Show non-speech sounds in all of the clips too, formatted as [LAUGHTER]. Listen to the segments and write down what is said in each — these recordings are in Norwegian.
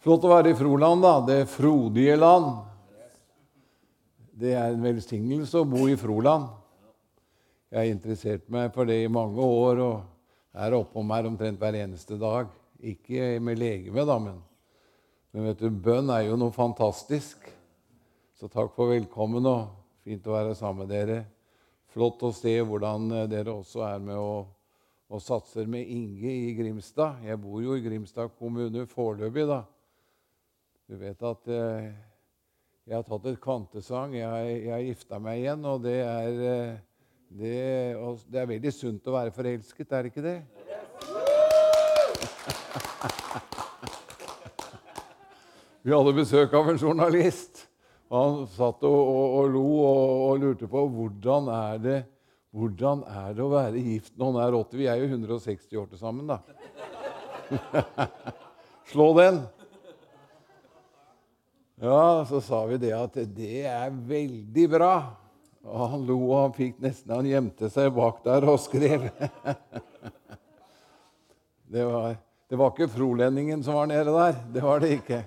Flott å være i Froland, da. Det frodige land. Det er en velsignelse å bo i Froland. Jeg har interessert meg for det i mange år og er oppom her omtrent hver eneste dag. Ikke med legeme, da, men, men vet du, bønn er jo noe fantastisk. Så takk for velkommen, og fint å være sammen med dere. Flott å se hvordan dere også er med og, og satser med Inge i Grimstad. Jeg bor jo i Grimstad kommune foreløpig, da. Du vet at eh, jeg har tatt et kvantesang. Jeg, jeg har gifta meg igjen, og det er, eh, det, og det er veldig sunt å være forelsket, er det ikke det? [LAUGHS] Vi hadde besøk av en journalist. og Han satt og, og, og lo og, lurte på hvordan er, det, hvordan er det å være gift når han er 80. Vi er jo 160 år til sammen, da. [LAUGHS] Slå den! Ja, så sa vi det at det er veldig bra. Og han lo, og han fikk nesten Han gjemte seg bak der og skrev. [LAUGHS] Det var, det var ikke frolendingen som var nede der. Det var det ikke.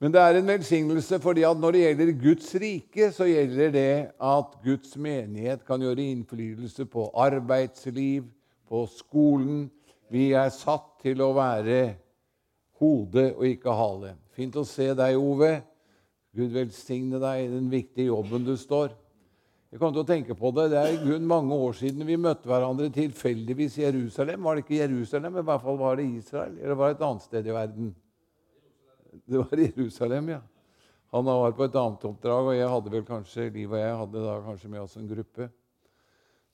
Men det er en velsignelse, fordi at når det gjelder Guds rike, så gjelder det at Guds menighet kan gjøre innflytelse på arbeidsliv, på skolen. Vi er satt til å være hode og ikke hale. Fint å se deg, Ove. Gud velsigne deg i den viktige jobben du står. Jeg kom til å tenke på Det Det er i grunn mange år siden vi møtte hverandre tilfeldigvis i Jerusalem. Var det ikke Jerusalem, men i hvert fall var det Israel, eller var det et annet sted i verden? Det var Jerusalem, ja. Han var på et annet oppdrag, og jeg hadde vel kanskje, Liv og jeg hadde da kanskje med oss en gruppe.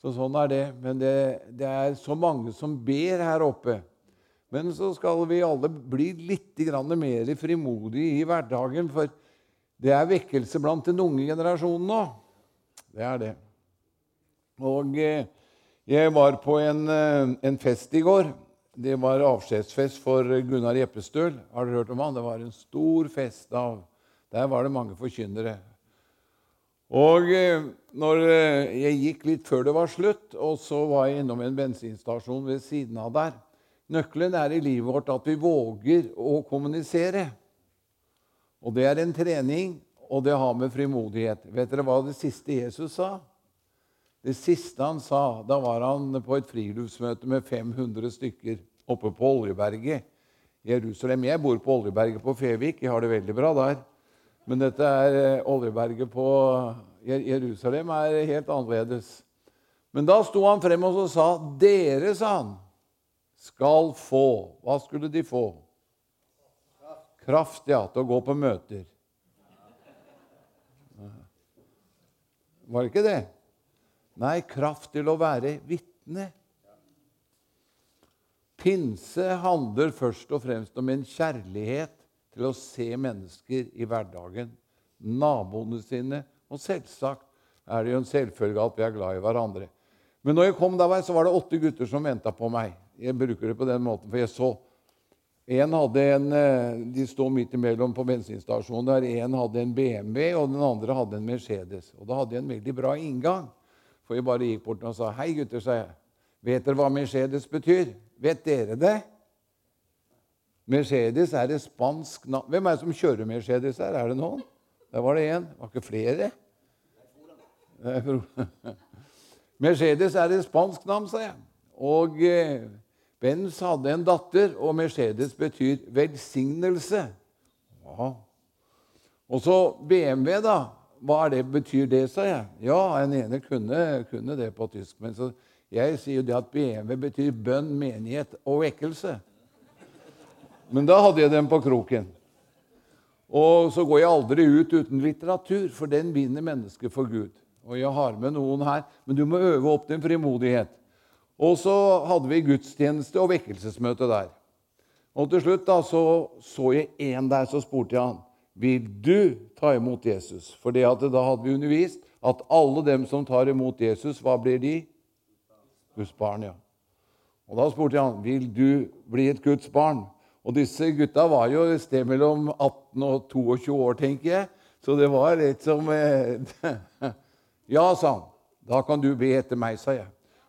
Så sånn er det. Men det, det er så mange som ber her oppe. Men så skal vi alle bli litt mer frimodige i hverdagen, for det er vekkelse blant den unge generasjonen nå. Det er det. Og eh, jeg var på en, eh, en, fest i går. Det var avskjedsfest for Gunnar Jeppestøl. Har dere hørt om han? Det var en stor fest. av. Der var det mange forkynnere. Og eh, når jeg gikk litt før det var slutt, og så var jeg innom en bensinstasjon ved siden av der, Nøkkelen er i livet vårt at vi våger å kommunisere. Og det er en trening, og det har med frimodighet. Vet dere hva det siste Jesus sa? Det siste han sa, da var han på et friluftsmøte med 500 stykker oppe på Oljeberget i Jerusalem. Jeg bor på Oljeberget på Fevik. Jeg har det veldig bra der. Men dette er eh, Oljeberget på Jerusalem er helt annerledes. Men da sto han frem og sa, 'Dere', sa han skal få Hva skulle de få? Kraft, ja, til å gå på møter. Var det ikke det? Nei, kraft til å være vitne. Pinse handler først og fremst om en kjærlighet til å se mennesker i hverdagen. Naboene sine. Og selvsagt er det jo en selvfølge at vi er glad i hverandre. Men når jeg kom der, så var det åtte gutter som venta på meg. Jeg bruker det på den måten, for jeg så en hadde en, eh, De står midt imellom på bensinstasjonen. der En hadde en BMW, og den andre hadde en Mercedes. Og Da hadde jeg en veldig bra inngang. For jeg bare gikk bort og sa 'Hei, gutter', sa jeg. 'Vet dere hva Mercedes betyr?' Vet dere det? Mercedes er et spansk navn Hvem er det som kjører Mercedes her? Er det noen? Der var det én. Var ikke flere? [LAUGHS] Mercedes er et spansk navn, sa jeg. Og eh, Benz hadde en datter, og Mercedes betyr velsignelse. Ja. Og så BMW, da. Hva det, betyr det, sa jeg. Ja, en ene kunne, kunne, det på tysk. Men så, jeg sier jo det at BMW betyr bønn, menighet og vekkelse. Men da hadde jeg den på kroken. Og så går jeg aldri ut uten litteratur, for den binder mennesket for Gud. Og jeg har med noen her, men du må øve opp din frimodighet. Og så hadde vi gudstjeneste og vekkelsesmøte der. Og til slutt da, så, så jeg en der, så spurte jeg han vil du ta imot Jesus. For da hadde vi undervist at alle dem som tar imot Jesus, hva blir de? Guds barn, ja. Og Da spurte jeg han, vil du bli et Guds barn. Og disse gutta var jo et sted mellom 18 og 22 år, tenker jeg. Så det var litt som eh, [LAUGHS] Ja, sa han. Da kan du be etter meg, sa jeg.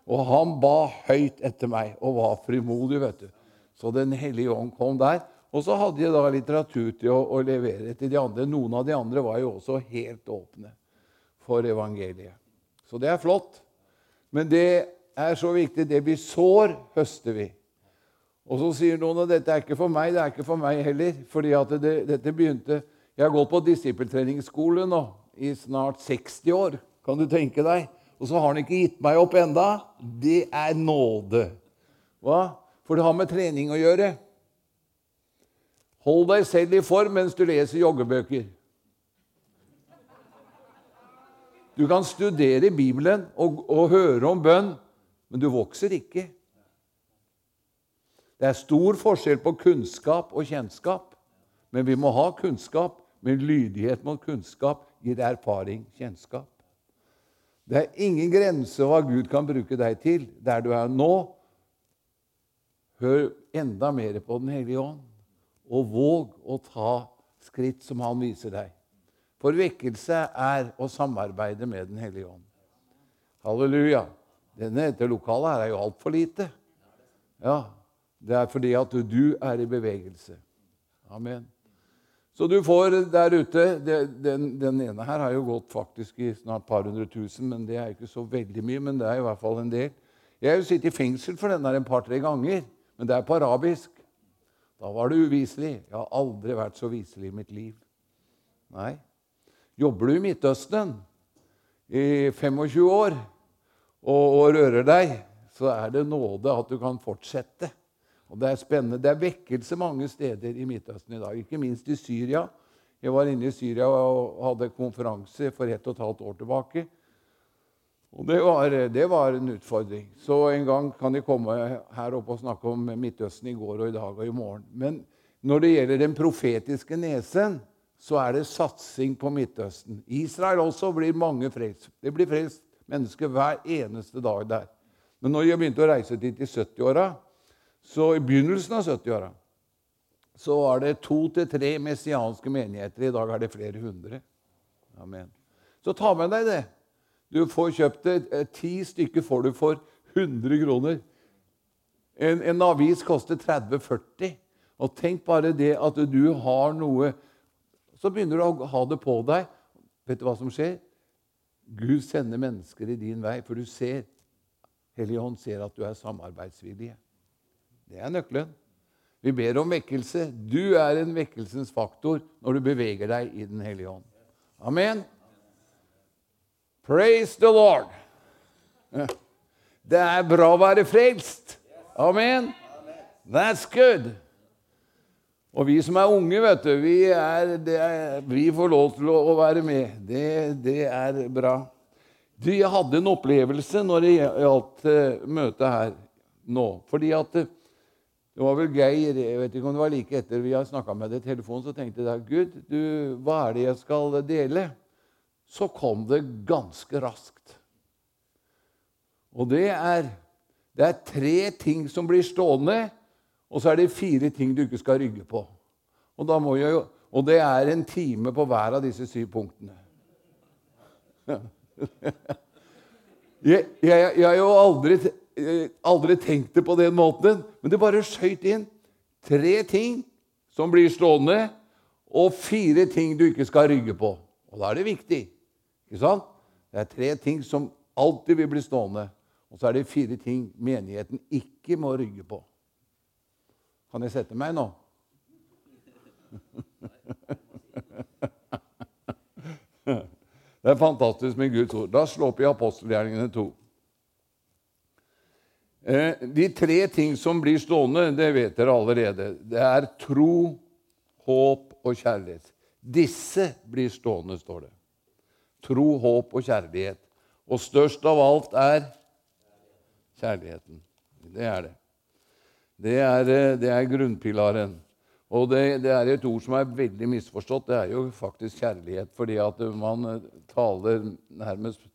Og han ba høyt etter meg og var frimodig. vet du. Så Den hellige ånd kom der. Og så hadde jeg da litteratur til å, å, levere til de andre. Noen av de andre var jo også helt åpne for evangeliet. Så det er flott. Men det er så viktig. Det vi sår, høster vi. Og så sier noen at dette er ikke for meg. Det er ikke for meg heller. fordi at det, dette begynte... Jeg har gått på disippeltreningsskole nå i snart 60 år. Kan du tenke deg? Og så har han ikke gitt meg opp enda. Det er nåde. Hva? For det har med trening å gjøre. Hold deg selv i form mens du leser joggebøker. Du kan studere Bibelen og, og høre om bønn, men du vokser ikke. Det er stor forskjell på kunnskap og kjennskap. Men vi må ha kunnskap. Men lydighet mot kunnskap gir erfaring, kjennskap. Det er ingen grense hva Gud kan bruke deg til der du er nå. Hør enda mer på Den hellige ånd, og våg å ta skritt som han viser deg. For vekkelse er å samarbeide med Den hellige ånd. Halleluja. Denne, dette lokalet her er jo altfor lite. Ja, det er fordi at du er i bevegelse. Amen. Så du får der ute den, den, ene her har jo gått faktisk i snart par hundre tusen, men det er ikke så veldig mye. Men det er i hvert fall en del. Jeg har jo sittet i fengsel for denne en par-tre ganger, men det er på arabisk. Da var det uviselig. Jeg har aldri vært så viselig i mitt liv. Nei. Jobber du i Midtøsten i 25 år og, og rører deg, så er det nåde at du kan fortsette. Og Det er spennende. Det er vekkelse mange steder i Midtøsten i dag, ikke minst i Syria. Jeg var inne i Syria og hadde konferanse for ett og et halvt år tilbake. Og det var, det var, en utfordring. Så en gang kan de komme her oppe og snakke om Midtøsten i går og i dag og i morgen. Men når det gjelder den profetiske nesen, så er det satsing på Midtøsten. Israel også blir mange frelst. Det blir frelst mennesker hver eneste dag der. Men når jeg begynte å reise dit i 70-åra, så i begynnelsen av 70-åra så var det to til tre messianske menigheter. I dag er det flere hundre. Amen. Så ta med deg det. Du får kjøpt det. Eh, ti stykker får du for 100 kroner. En, en avis koster 30-40. Og tenk bare det at du har noe Så begynner du å ha det på deg. Vet du hva som skjer? Gud sender mennesker i din vei, for du ser Hellige ser at du er samarbeidsvillig. Det er nøkkelen. Vi ber om vekkelse. Du er en vekkelsens faktor når du beveger deg i Den hellige ånd. Amen. Praise the Lord. Det er bra å være frelst. Amen. That's good. Og vi som er unge, vet du, vi, er, er, vi får lov til å, være med. Det, det, er bra. Du, jeg hadde en opplevelse når det gjaldt uh, møtet her nå. Fordi at uh, det var vel Geir jeg vet ikke om det var like etter vi har snakka med deg i telefonen, så tenkte jeg Gud, du, hva er det jeg skal dele? Så kom det ganske raskt. Og det er, det er tre ting som blir stående, og så er det fire ting du ikke skal rygge på. Og, jeg, og det er en time på hver av disse syv punktene. [LAUGHS] Jeg, jeg, jeg har jo aldri aldri tenkt det på den måten, men det bare skøyt inn. Tre ting som blir stående, og fire ting du ikke skal rygge på. Og da er det viktig. Ikke sant? Det er tre ting som alltid vil bli stående. Og så er det fire ting menigheten ikke må rygge på. Kan jeg sette meg nå? [LAUGHS] Det er fantastisk med Guds ord. Da slår opp i apostelgjerningene 2. Eh, de tre ting som blir stående, det vet dere allerede. Det er tro, håp og kjærlighet. Disse blir stående, står det. Tro, håp og kjærlighet. Og størst av alt er kjærligheten. Det er det. Det er, eh, det er grunnpilaren. Og det, det, er et ord som er veldig misforstått. Det er jo faktisk kjærlighet, fordi at man eh, taler nærmest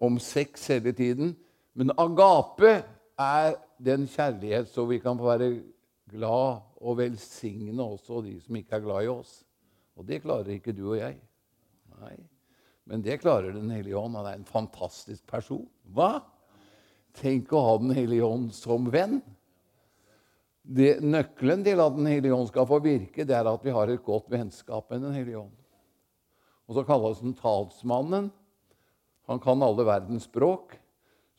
om sex hele tiden. Men agape er den kjærlighet så vi kan få være glad og velsigne også de som ikke er glad i oss. Og det klarer ikke du og jeg. Nei. Men det klarer Den hellige ånd. Han er en fantastisk person. Hva? Tenk å ha Den hellige ånd som venn. det, Nøkkelen til at Den hellige ånd skal få virke, det er at vi har et godt vennskap med Den hellige ånd. Og så kalles den talsmannen. Han kan alle verdens språk.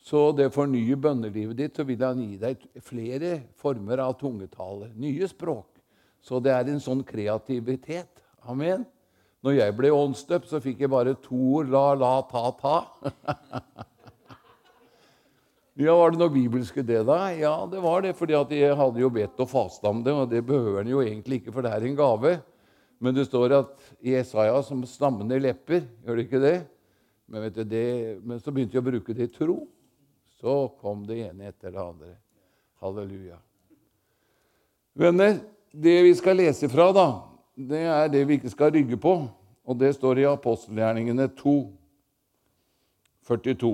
Så det fornyer bønnelivet ditt, så vil han gi deg flere former av tungetale. Nye språk. Så det er en sånn kreativitet. Amen. Når jeg ble åndsdøpt, så fikk jeg bare to ord. La, la, ta, ta. [LAUGHS] Ja, Var det noe bibelsk i det, da? Ja, det var det, fordi jeg hadde jo bedt og fasta om det. Og det behøver en jo egentlig ikke, for det er en gave. Men det står at i Isaiah som stammende lepper. Gjør det ikke det? Men, du, det, men så begynte jeg å bruke det i tro. Så kom det ene etter det andre. Halleluja. Venner, det vi skal lese fra, da, det er det vi ikke skal rygge på. Og det står i apostelgjerningene 2, 42.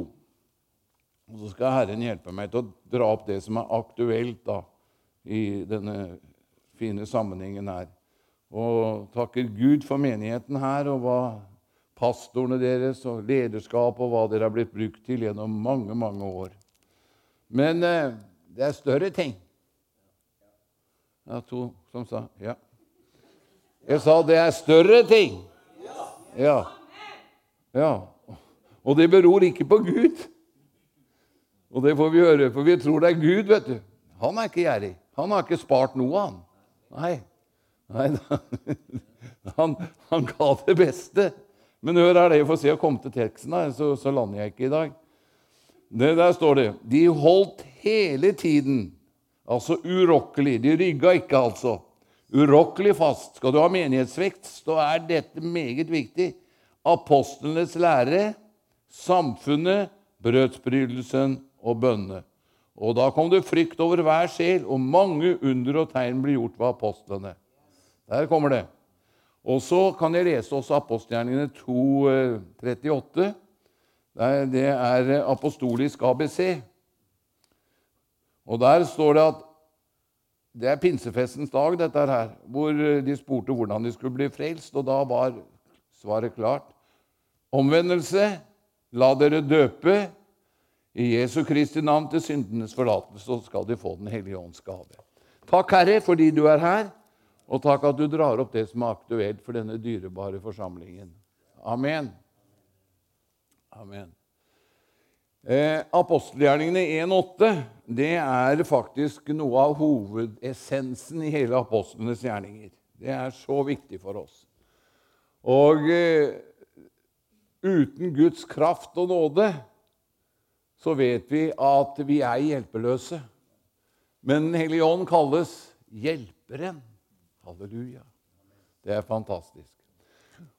Og så skal Herren hjelpe meg til å dra opp det som er aktuelt da, i denne fine sammenhengen her. Og takker Gud for menigheten her og hva pastorene deres og lederskap og hva dere har blitt brukt til gjennom mange, mange år. Men eh, det er større ting. Ja, to som sa ja. Jeg sa det er større ting. Ja. ja. Og det beror ikke på Gud. Og det får vi høre, for vi tror det er Gud, vet du. Han er ikke gjerrig. Han har ikke spart noe, han. Nei. Nei [LAUGHS] han, han ga det beste. Men hør her, det, jeg får se å komme til teksten, her, så, så lander jeg ikke i dag. Det Der står det De holdt hele tiden, altså urokkelig. De rygga ikke, altså. Urokkelig fast. Skal du ha menighetsvekst, så er dette meget viktig. Apostlenes lære, samfunnet, brødsbrytelsen og bønne. Og da kom det frykt over hver sjel, og mange under og tegn ble gjort ved apostlene. Der kommer det. Og så kan jeg lese også apostelgjerningene 2.38. Det er apostolisk ABC. Og der står det at det er pinsefestens dag, dette her, hvor de spurte hvordan de skulle bli frelst. Og da var svaret klart. Omvendelse, la dere døpe i Jesu Kristi navn til syndenes forlatelse, så skal de få Den hellige ånds gave. Takk, Herre, fordi du er her, og takk at du drar opp det som er aktuelt for denne dyrebare forsamlingen. Amen. Amen. Eh, Apostelgjerningene 1,8 det er faktisk noe av hovedessensen i hele apostlenes gjerninger. Det er så viktig for oss. Og eh, uten Guds kraft og nåde så vet vi at vi er hjelpeløse. Men Den hellige ånd kalles hjelperen. Halleluja. Det er fantastisk.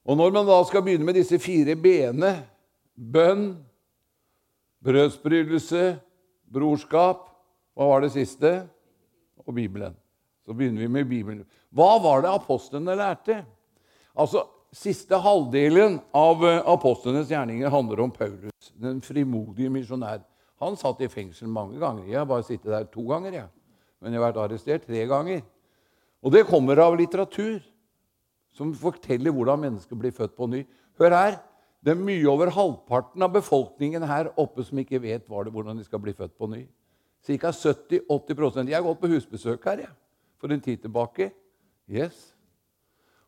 Og Når man da skal begynne med disse fire b-ene bønn, brødsbrytelse, brorskap Hva var det siste? Og Bibelen. Så begynner vi med Bibelen. Hva var det apostlene lærte? Altså, Siste halvdelen av eh, apostlenes gjerninger handler om Paulus, den frimodige misjonær. Han satt i fengsel mange ganger. Jeg har bare sittet der to ganger. Ja. Men jeg har vært arrestert tre ganger. Og det kommer av litteratur som forteller hvordan mennesker blir født på ny. Hør her. Det er mye over halvparten av befolkningen her oppe som ikke vet hvordan de skal bli født på ny. Ca. 70-80% Jeg har gått på husbesøk her jeg, for en tid tilbake. Yes.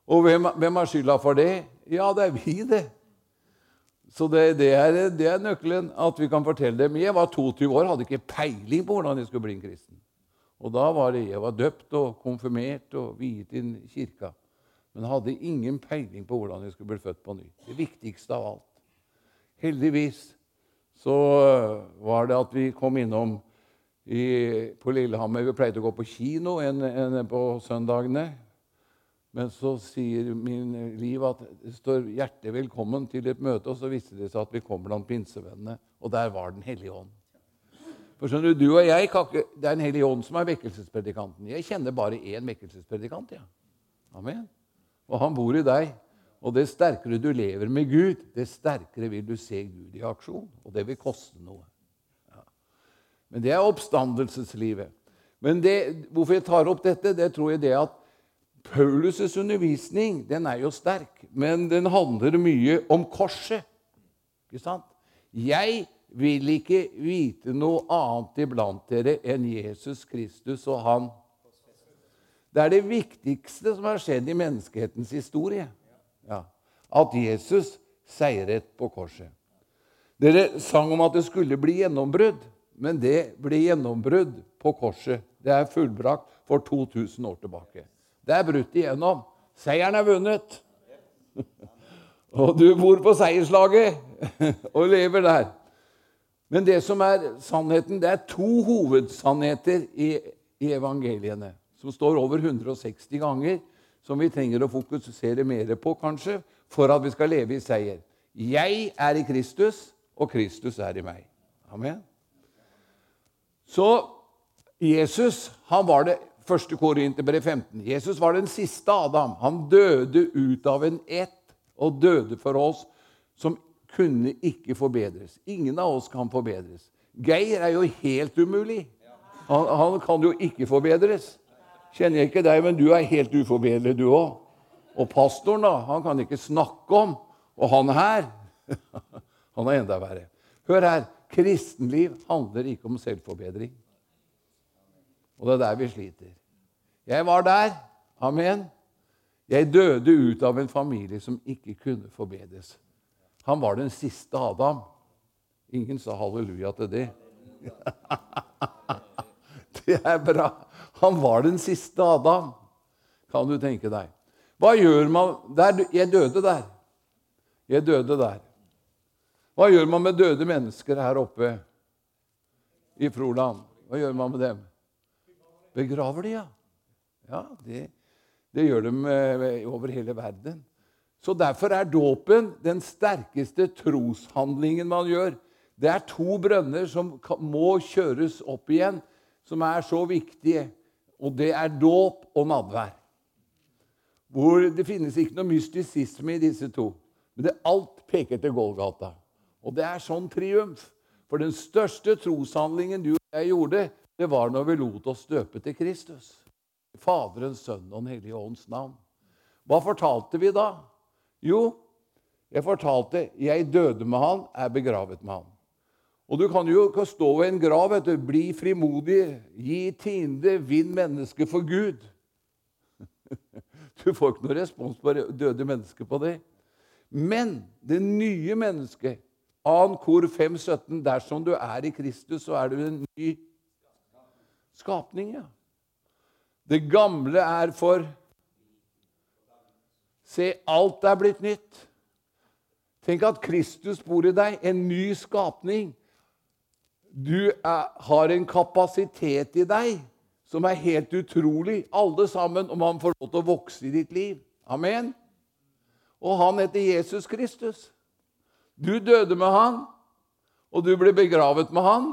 Og hvem, hvem har skylda for det? Ja, det er vi, det. Så det, det, er, det, er, nøkkelen, at vi kan fortelle dem. Jeg var 22 år, hadde ikke peiling på hvordan jeg skulle bli en kristen. Og da var det, Jeg var døpt og konfirmert og viet inn i kirka. Men hadde ingen peiling på hvordan jeg skulle bli født på ny. Det viktigste av alt. Heldigvis så var det at vi kom innom i, på Lillehammer. Vi pleide å gå på kino en, en, på søndagene. Men så sier min liv at det står 'hjertelig velkommen' til et møte, og så viste det seg at vi kom blant pinsevennene, og der var Den hellige ånd. For skjønner du, du og jeg, ikke, Det er en hellig ånd som er vekkelsespredikanten. Jeg kjenner bare én vekkelsespredikant. Ja. Amen. Og han bor i deg. Og det sterkere du lever med Gud, det sterkere vil du se Gud i aksjon. Og det vil koste noe. Ja. Men det er oppstandelseslivet. Men det, hvorfor jeg tar opp dette, det tror jeg det at Paulus' undervisning den er jo sterk, men den handler mye om korset. Ikke sant? Jeg vil ikke vite noe annet iblant dere enn Jesus Kristus og han Det er det viktigste som har skjedd i menneskehetens historie. Ja. At Jesus seiret på korset. Dere sang om at det skulle bli gjennombrudd, men det ble gjennombrudd på korset. Det er fullbrakt for 2000 år tilbake. Det er brutt igjennom. Seieren er vunnet. [LAUGHS] Og du bor på seierslaget og lever der. Men det som er sannheten, det er to hovedsannheter i, i evangeliene som står over 160 ganger, som vi trenger å fokusere mer på, kanskje, for at vi skal leve i seier. Jeg er i Kristus, og Kristus er i meg. Amen. Så Jesus han var det første Korinterbrev 15. Jesus var den siste Adam. Han døde ut av en ett og døde for oss som kunne ikke forbedres. Ingen av oss kan forbedres. Geir er jo helt umulig. Han, han kan jo ikke forbedres. Kjenner jeg ikke deg, men du er helt uforbedret, du òg. Og pastoren, da, han kan ikke snakke om. Og han her [LAUGHS] Han er enda verre. Hør her. Kristenliv handler ikke om selvforbedring. Og det er der vi sliter. Jeg var der. Amen. Jeg døde ut av en familie som ikke kunne forbedres. Han var den siste Adam. Ingen sa halleluja til det. [LAUGHS] Det er bra. Han var den siste Adam, kan du tenke deg. Hva gjør man der? Jeg døde der. Jeg døde der. Hva gjør man med døde mennesker her oppe i Froland? Hva gjør man med dem? Begraver de, ja. Ja, det, det gjør de eh, over hele verden. Så Derfor er dåpen den sterkeste troshandlingen man gjør. Det er to brønner som må kjøres opp igjen, som er så viktige. Og det er dåp og nadvær. Hvor det finnes ikke noe mystisisme i disse to. Men det, alt peker til Golgata. Og det er sånn triumf. For den største troshandlingen du og jeg gjorde, det var når vi lot oss døpe til Kristus. Faderens, Sønnen og Den hellige ånds navn. Hva fortalte vi da? Jo, jeg fortalte jeg døde med han, er begravet med han. Og du kan jo ikke stå ved en grav. vet du, Bli frimodig, gi tiende, vinn mennesket for Gud. [LAUGHS] Du får ikke noe respons på døde mennesker på det. Men det nye mennesket, 2. kor 5,17, dersom du er i Kristus, så er du en ny skapning. ja. Det gamle er for Se, alt er blitt nytt. Tenk at Kristus bor i deg, en ny skapning. Du er, har en kapasitet i deg som er helt utrolig, alle sammen, om han får lov til å vokse i ditt liv. Amen. Og han heter Jesus Kristus. Du døde med han, og du ble begravet med han,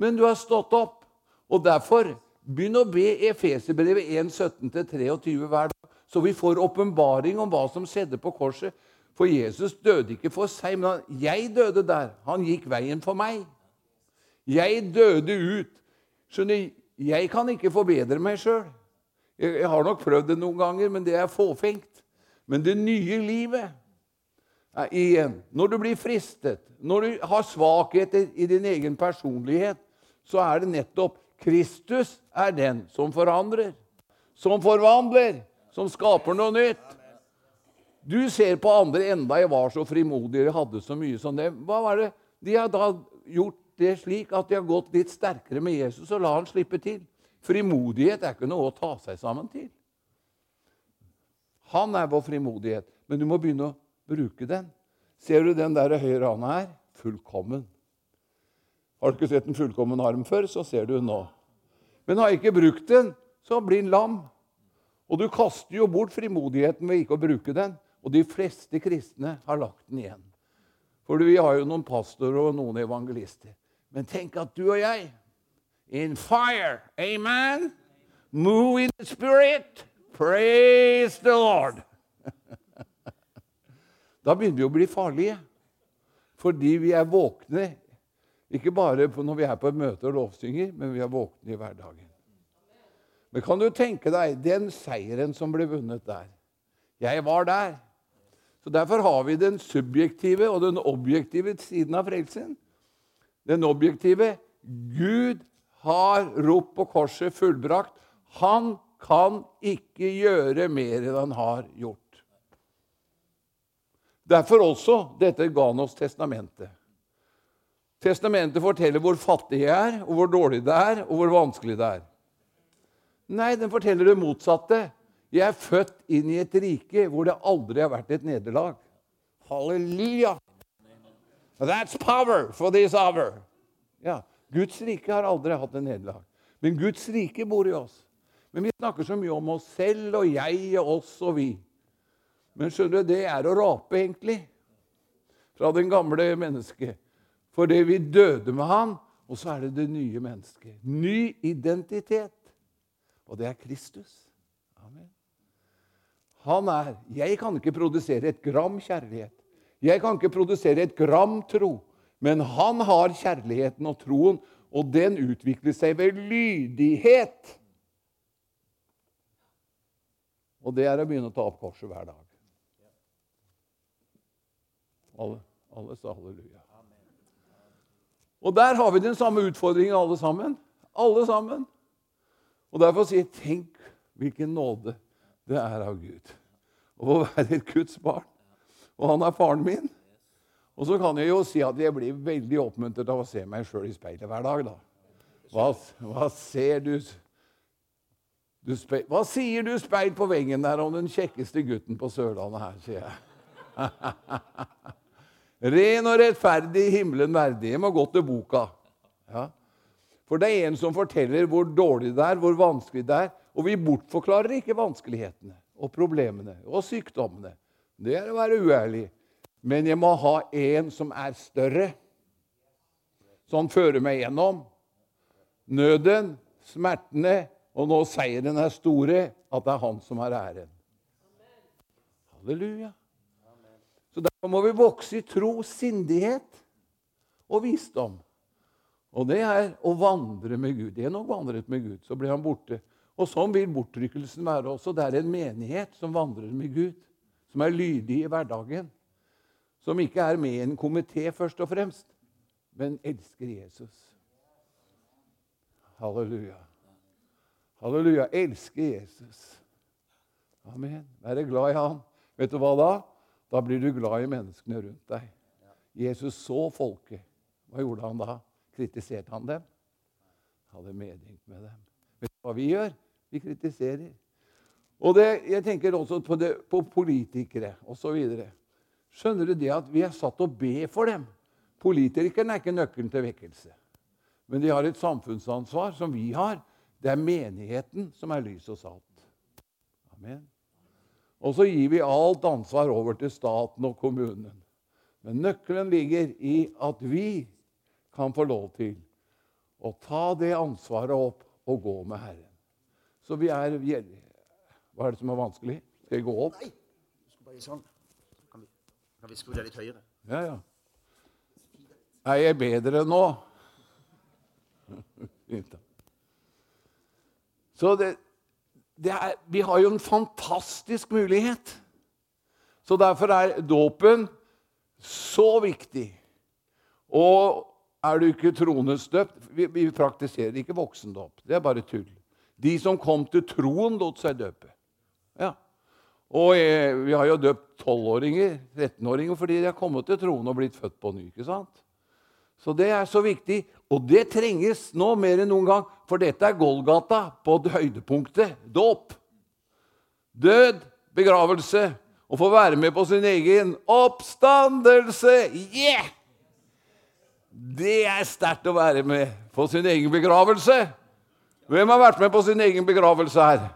men du har stått opp. Og derfor, begynn å be Efeserbrevet 1.17-23 hver dag, så vi får åpenbaring om hva som skjedde på korset. For Jesus døde ikke for seg, men jeg døde der. Han gikk veien for meg. Jeg døde ut. Skjønner, jeg kan ikke forbedre meg sjøl. Jeg, har nok prøvd det noen ganger, men det er fåfengt. Men det nye livet er igjen Når du blir fristet, når du har svakheter i din egen personlighet, så er det nettopp Kristus er den som forandrer, som forvandler, som skaper noe nytt. Du ser på andre enda jeg var så frimodig, jeg hadde så mye som det. Hva var det? De har da gjort det slik at de har gått litt sterkere med Jesus og la han slippe til. Frimodighet er ikke noe å ta seg sammen til. Han er vår frimodighet, men du må begynne å bruke den. Ser du den der høyre hånda her? Fullkommen. Har du ikke sett en fullkommen arm før, så ser du den nå. Men har jeg ikke brukt den, så blir den lam. Og du kaster jo bort frimodigheten ved ikke å bruke den. Og de fleste kristne har lagt den igjen. For vi har jo noen pastorer og noen evangelister. Men tenk at du og jeg In fire, amen, move in the spirit, praise the Lord. [LAUGHS] Da begynner vi å bli farlige. Fordi vi er våkne, ikke bare når vi er på møte og lovsynger, men vi er våkne i hverdagen. Men kan du tenke deg den seieren som ble vunnet der? Jeg var der. Så Derfor har vi den subjektive og den objektive siden av frelsen den objektive Gud har ropt på korset fullbrakt. Han kan ikke gjøre mer enn han har gjort. Derfor også dette ga han oss testamentet. Testamentet forteller hvor fattig jeg er, og hvor dårlig det er, og hvor vanskelig det er. Nei, den forteller det motsatte. Jeg er født inn i et rike hvor det aldri har vært et nederlag. Halleluja! That's power for this hour. Ja, Guds rike har aldri hatt en nederlag. Men Guds rike bor i oss. Men vi snakker så mye om oss selv og jeg og oss og vi. Men skjønner du, det er å rape, egentlig. Fra den gamle mennesket. Fordi vi døde med han, og så er det det nye mennesket. Ny identitet. Og det er Kristus. Amen. Han er Jeg kan ikke produsere et gram kjærlighet. Jeg kan ikke produsere et gram tro. Men han har kjærligheten og troen, og den utvikler seg ved lydighet. Og det er å begynne å ta opp korset hver dag. Alle, alle sa halleluja. Og der har vi den samme utfordringen, alle sammen. Alle sammen. Og derfor sier jeg tenk hvilken nåde det er av Gud å være et Guds barn. Og han er faren min. Og så kan jeg jo si at jeg blir veldig oppmuntret av å se meg sjøl i speilet hver dag. da. Hva, hva ser du, du speil, Hva sier du, speil på veggen der, om den kjekkeste gutten på Sørlandet her, sier jeg. [LAUGHS] Ren og rettferdig, himmelen verdig. Jeg må gå til boka. Ja. For det er en som forteller hvor dårlig det er, hvor vanskelig det er. Og vi bortforklarer ikke vanskelighetene og problemene og sykdommene. Det er å være uærlig. Men jeg må ha en som er større, som fører meg gjennom nøden, smertene, og nå seieren er store, at det er han som har æren. Halleluja. Så Derfor må vi vokse i tro, sindighet og visdom. Og det er å vandre med Gud. Nok vandret med Gud, så blir han borte. Og sånn vil bortrykkelsen være også. Det er en menighet som vandrer med Gud, som er lydig i hverdagen. Som ikke er med i en komité, først og fremst, men elsker Jesus. Halleluja. Halleluja. Elsker Jesus. Amen. Være glad i han. Vet du hva da? Da blir du glad i menneskene rundt deg. Jesus så folket. Hva gjorde han da? Kritiserte han dem? Hadde medynk med dem. Vet du hva vi gjør? Vi kritiserer. Og det, jeg tenker også på, det, på politikere osv. Skjønner du det at vi er satt å be for dem? Politikerne er ikke nøkkelen til vekkelse. Men de har et samfunnsansvar som vi har. Det er menigheten som er lys og salt. Amen. Og så gir vi alt ansvar over til staten og kommunen. Men nøkkelen ligger i at vi kan få lov til å ta det ansvaret opp og gå med Herren. Så vi er Hva er det som er vanskelig? Skal jeg gå opp? Nei, du skal bare gjøre sånn. Kan vi, kan vi skru deg litt høyere? Ja, ja. Er jeg bedre nå? [LAUGHS] Fint, da. Så det, det er, vi har jo en fantastisk mulighet. Så derfor er dåpen så viktig. Og er du ikke tronesdøpt vi, vi praktiserer ikke voksendåp. Det er bare tull. De som kom til troen, lot seg døpe. Ja. Og eh, vi har jo døpt 12-åringer, 13-åringer, fordi de har kommet til troen og blitt født på ny. ikke sant? Så det er så viktig. Og det trenges nå mer enn noen gang, for dette er Golgata på høydepunktet. Dåp. Død, begravelse, og få være med på sin egen oppstandelse. Yeah! Det er sterkt å være med på sin egen begravelse. Hvem har vært med på sin egen begravelse her?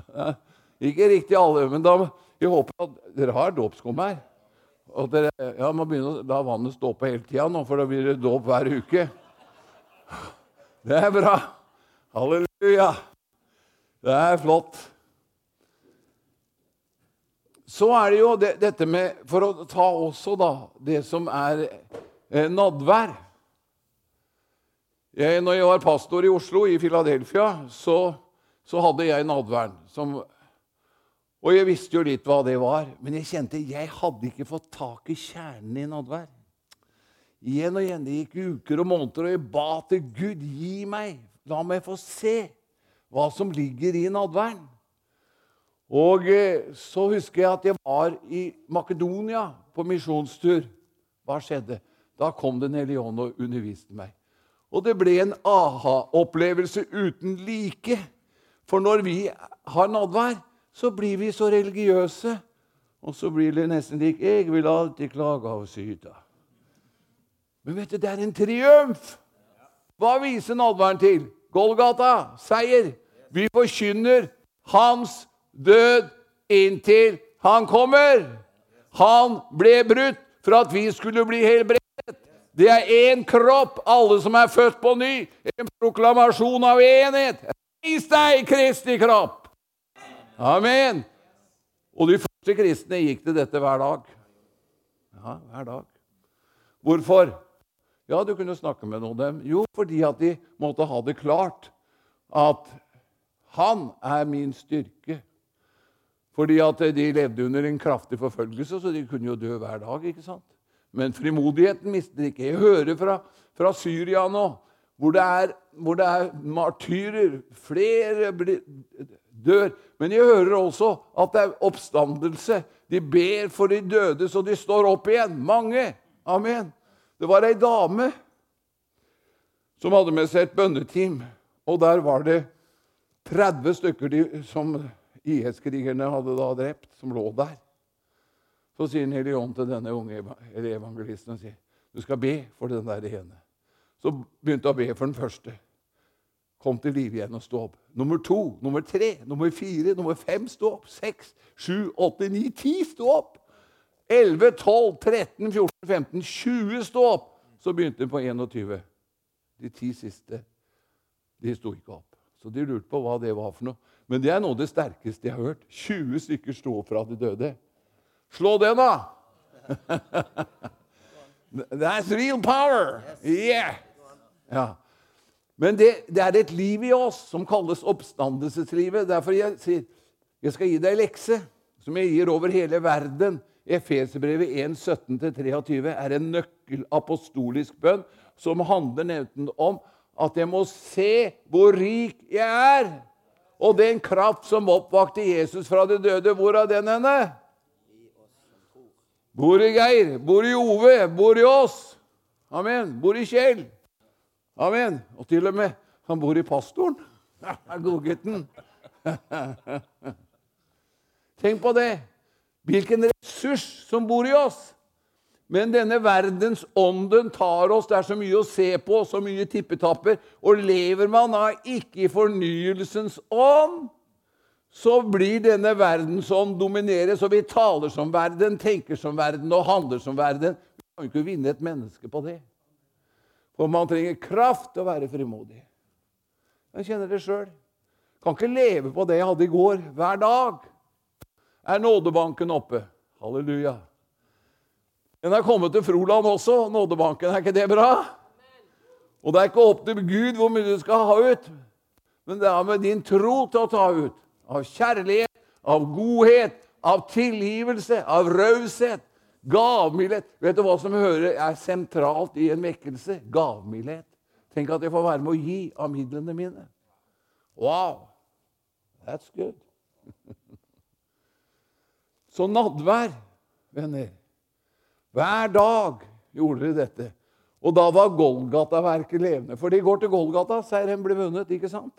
[LAUGHS] Ikke riktig alle, men da, jeg håper at dere har dåpskum her. Og dere ja, må begynne å la vannet stå på hele tida nå, for da blir det dåp hver uke. [LAUGHS] Det er bra. Halleluja. Det er flott. Så er det jo det, dette med For å ta også da det som er nadvær. Jeg, når jeg var pastor i Oslo, i Philadelphia, så, så hadde jeg nadværen. Som, og jeg visste jo litt hva det var, men jeg kjente jeg hadde ikke fått tak i kjernen i nadvær. Igjen og igjen. Det gikk uker og måneder, og jeg ba til Gud gi meg, la meg få se hva som ligger i nadværen. Og eh, så husker jeg at jeg var i Makedonia på misjonstur. Hva skjedde? Da kom Den hellige ånd og underviste meg. Og det ble en aha-opplevelse uten like. For når vi har nadvær, så blir vi så religiøse. Og så blir det nesten lik 'Jeg vil alltid klage og syte'. Men vet du, det er en triumf! Hva viser nadværen til? Golgata, seier. Vi forkynner hans død inntil han kommer. Han ble brutt for at vi skulle bli helbredet. Det er én kropp, alle som er født på ny. En proklamasjon av enhet. Reis deg, Kristi kropp! Amen. Og de første kristne gikk til dette hver dag. Ja, hver dag. Hvorfor? Ja, du kunne snakke med noen av dem. Jo, fordi at de måtte ha det klart at han er min styrke. Fordi at de levde under en kraftig forfølgelse, så de kunne jo dø hver dag. ikke sant? Men frimodigheten mister ikke. Jeg hører fra, fra Syria nå, hvor det, er, hvor det er martyrer. Flere blir, dør. Men jeg hører også at det er oppstandelse. De ber for de døde så de står opp igjen. Mange. Amen. Det var ei dame som hadde med seg et bønneteam. Og der var det 30 stykker de, som IS-krigerne hadde da drept, som lå der. Så sier Den hellige ånd til denne unge evangelisten og sier, du skal be for den der ene. Så begynte hun å be for den første. Kom til live igjen og stå opp. Nummer to, nummer tre, nummer fire, nummer fem, stå opp. Seks, sju, åtte, ni, ti, stå opp. 11, 12, 13, 14, 15, 20 stå opp. Så begynte hun på 21. De ti siste de sto ikke opp. Så de lurte på hva det var for noe. Men det er noe av det sterkeste jeg har hørt. 20 stykker sto opp fra de døde. Slå det, da! [LAUGHS] That's real power! Yeah! Ja. Men det, det, er et liv i oss som kalles oppstandelseslivet. Derfor jeg sier jeg skal gi deg lekse, som jeg gir over hele verden. Efeserbrevet 1.17-23 er en nøkkelapostolisk bønn som handler nevnt om at jeg må se hvor rik jeg er. Og den kraft som oppvakte Jesus fra de døde, hvor er den henne? Bor i Geir, bor i Ove, bor i oss. Amen. Bor i Kjell. Amen. Og til og med han bor i pastoren. [LAUGHS] Godgutten. [LAUGHS] Tenk på det. Hvilken ressurs som bor i oss. Men denne verdens ånden tar oss. Det er så mye å se på, så mye tippetapper. Og lever man da ikke i fornyelsens ånd, så blir denne verden som domineres, og vi taler som verden, tenker som verden og handler som verden. Vi kan ikke vinne et menneske på det. For man trenger kraft til å være frimodig. Jeg kjenner det sjøl. Kan ikke leve på det jeg hadde i går, hver dag. Er nådebanken oppe? Halleluja. Den er kommet til Froland også, nådebanken. Er ikke det bra? Og det er ikke opp til Gud hvor mye du skal ha ut, men det er med din tro til å ta ut. Av kjærlighet, av godhet, av tilgivelse, av raushet. Gavmildhet. Vet du hva som hører er sentralt i en vekkelse? Gavmildhet. Tenk at jeg får være med å gi av midlene mine. Wow! That's good. [LAUGHS] Så nadvær, venner Hver dag gjorde de dette. Og da var Golgata-verket levende. For de går til Golgata, seieren ble vunnet. ikke sant?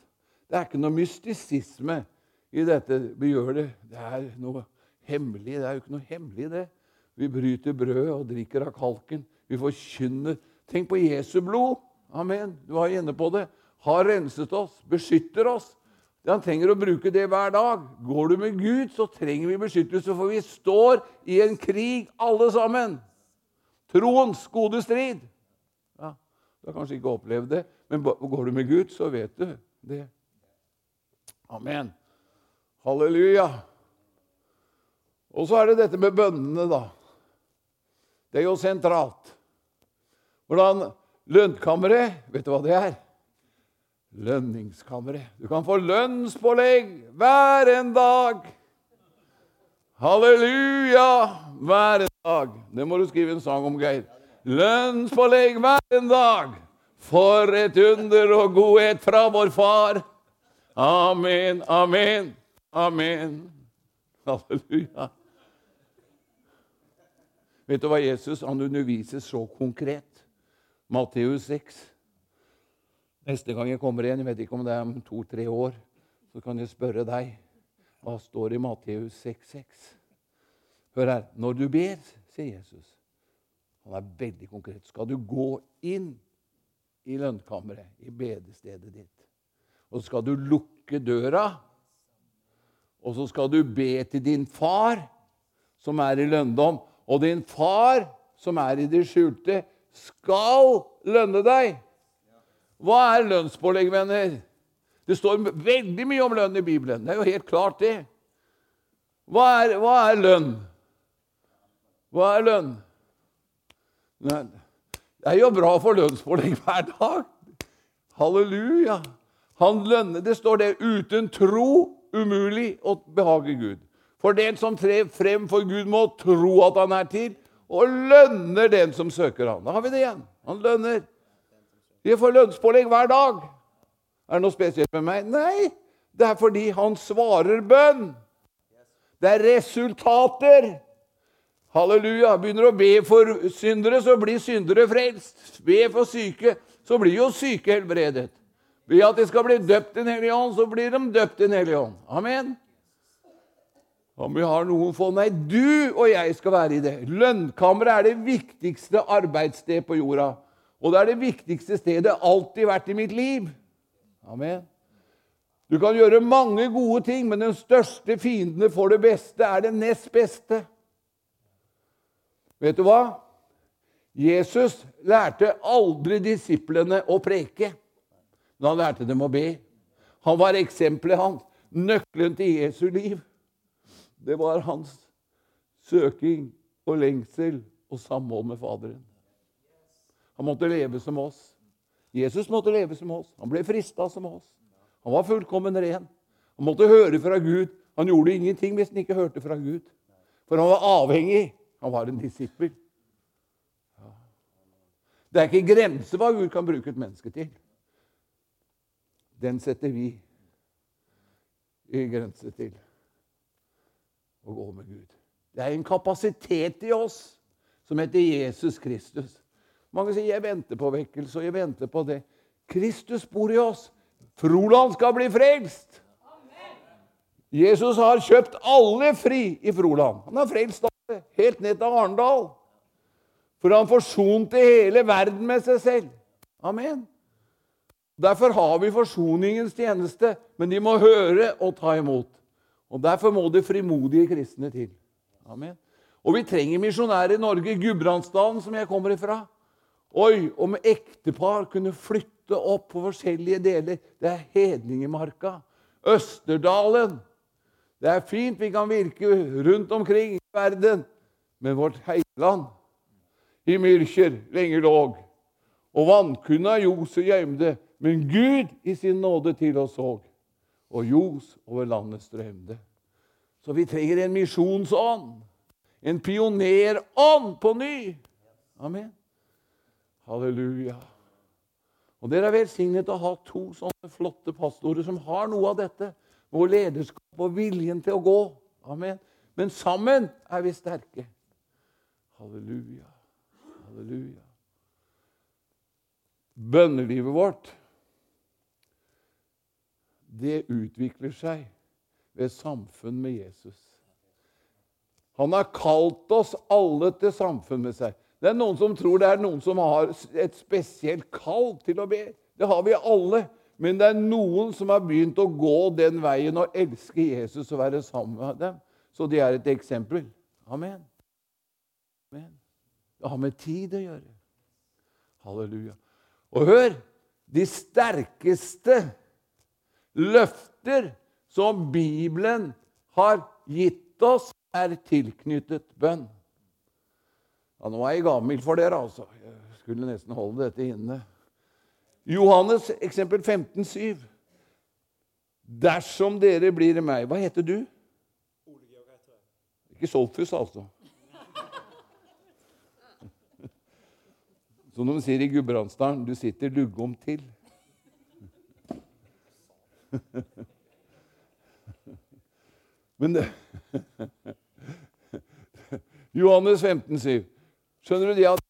Det er ikke noe mystisisme i dette. Vi gjør det. Det er noe hemmelig. Det er jo ikke noe hemmelig, det. Vi bryter brødet og drikker av kalken. Vi forkynner. Tenk på Jesu blod. Amen. Du var inne på det. Har renset oss, beskytter oss. Han trenger å bruke det hver dag. Går du med Gud, så trenger vi beskyttelse, for vi står i en krig, alle sammen. Troens gode strid. Ja, Du har kanskje ikke opplevd det, men går du med Gud, så vet du det. Amen. Halleluja. Og så er det dette med bønnene, da. Det er jo sentralt. Hvordan Lønnkammeret, vet du hva det er? Lønningskammeret. Du kan få lønnspålegg hver en dag. Halleluja hver en dag. Det må du skrive en sang om, Geir. Lønnspålegg hver en dag. For et under og godhet fra vår Far. Amen, amen, amen. Halleluja. Vet du hva Jesus han underviser så konkret? Matteus 6. Neste gang jeg kommer igjen, jeg vet ikke om det er om to-tre år, så kan jeg spørre deg hva står i Matteus 6,6. Hør her. Når du ber, sier Jesus Han er veldig konkret. Skal du gå inn i lønnkammeret, i bedestedet ditt, og skal du lukke døra, og så skal du be til din far, som er i lønndom, og din far, som er i det skjulte, skal lønne deg. Hva er lønnspålegg, venner? Det står veldig mye om lønn i Bibelen. Det er jo helt klart, det. Hva er, hva er lønn? Hva er lønn? Nei, det er jo bra få lønnspålegg hver dag. Halleluja. Han lønner, Det står det uten tro umulig å behage Gud. For den som trer frem for Gud, må tro at han er til, og lønner den som søker han. Da har vi det igjen. Han lønner. Vi får lønnspålegg hver dag. Er det noe spesielt med meg? Nei, det er fordi han svarer bønn. Det er resultater. Halleluja. Begynner å be for syndere, så blir syndere frelst. Be for syke, så blir jo syke helbredet. Be at de skal bli døpt i Den hellige ånd, så blir de døpt i Den hellige ånd. Amen. Om vi har noen få Nei, du og jeg skal være i det. Lønnkammeret er det viktigste arbeidssted på jorda. Og det er det viktigste stedet alltid vært i mitt liv. Amen. Du kan gjøre mange gode ting, men den største fienden for det beste er det nest beste. Vet du hva? Jesus lærte aldri disiplene å preke når han lærte dem å be. Han var eksempelet hans. Nøkkelen til Jesu liv. Det var hans søking og lengsel og samhold med Faderen. Han måtte leve som oss. Jesus måtte leve som oss. Han ble frista som oss. Han var fullkommen ren. Han måtte høre fra Gud. Han gjorde ingenting hvis han ikke hørte fra Gud. For han var avhengig. Han var en disippel. Det er ikke grenser hva Gud kan bruke et menneske til. Den setter vi i grense til å gå med Gud. Det er en kapasitet i oss som heter Jesus Kristus. Mange sier 'jeg venter på vekkelse', og 'jeg venter på det'. Kristus bor i oss. Froland skal bli frelst. Jesus har kjøpt alle fri i Froland. Han har frelst alle, helt ned til Arendal. For han forsonte hele verden med seg selv. Amen. Derfor har vi forsoningens tjeneste, men de må høre og ta imot. Og Derfor må det frimodige kristne til. Amen. Og vi trenger misjonærer i Norge. Gudbrandsdalen, som jeg kommer ifra. Oi, om ektepar kunne flytte opp på forskjellige deler. Det er Hedningemarka. Østerdalen. Det er fint vi kan virke rundt omkring i verden, men vårt heiland i Myrkjer lenger låg, og vannkunna ljos og men Gud i sin nåde til oss såg, og ljos over landet strømde. Så vi trenger en misjonsånd, en pionerånd på ny. Amen. Halleluja. Og Dere er velsignet å ha to sånne flotte pastorer som har noe av dette. Vår lederskap og viljen til å gå. Amen. Men sammen er vi sterke. Halleluja. Halleluja. Bønnelivet vårt, det utvikler seg ved samfunn med Jesus. Han har kalt oss alle til samfunn med seg. Det er noen som tror det er noen som har et spesielt kall til å be. Det har vi alle. Men det er noen som har begynt å gå den veien og elske Jesus og være sammen med dem. Så det er et eksempel. Amen. Amen. Det har med tid å gjøre. Halleluja. Og hør! De sterkeste løfter som Bibelen har gitt oss, er tilknyttet bønn. Ja, Nå er jeg gammel for dere, altså. Jeg skulle nesten holde dette inne. Johannes eksempel 15, 7. Dersom dere blir meg Hva heter du? Ikke Solfus, altså. [LAUGHS] Som de sier i Gudbrandsdalen, du sitter luggom til. [LAUGHS] Men det [LAUGHS] Johannes 15, 7. Skjønner du det at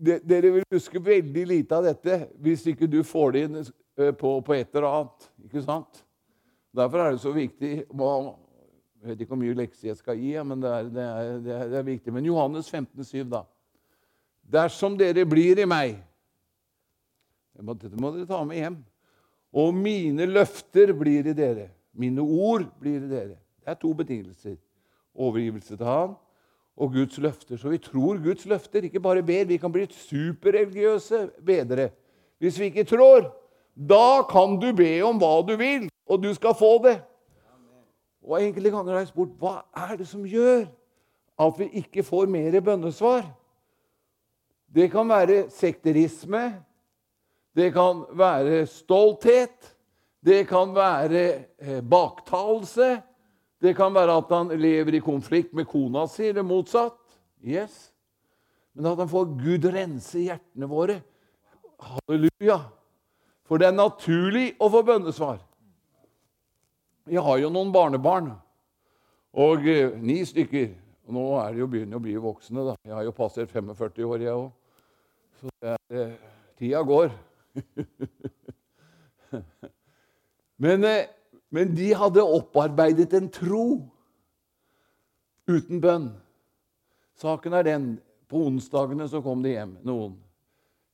dere vil huske veldig lite av dette hvis ikke du får det inn eh, på, på et eller annet. Ikke sant? Derfor er det så viktig Jeg vet ikke hvor mye lekser jeg skal gi, men det er, det, er, det, er, det er viktig. Men Johannes 15, 7, da. Dersom dere blir i meg Dette må dere ta med hjem. Og mine løfter blir i dere. Mine ord blir i dere. Det er to betingelser. Overgivelse til Han og Guds løfter. Så vi tror Guds løfter, ikke bare ber. Vi kan bli superreligiøse bedre. Hvis vi ikke tror, da kan du be om hva du vil, og du skal få det. Og enkelte ganger har jeg spurt hva er det som gjør at vi ikke får mer bønnesvar. Det kan være sekterisme, det kan være stolthet, det kan være eh, baktalelse, det kan være at han lever i konflikt med kona si, eller motsatt. Yes. Men at han får Gud rense hjertene våre. Halleluja. For det er naturlig å få bønnesvar. Jeg har jo noen barnebarn, og eh, ni stykker. Og nå er de jo begynner å bli voksne. da. Jeg har jo passert 45 år, jeg òg. Så det er, eh, tida går. [LAUGHS] men, eh, men de hadde opparbeidet en tro uten bønn. Saken er den på onsdagene så kom de hjem, noen.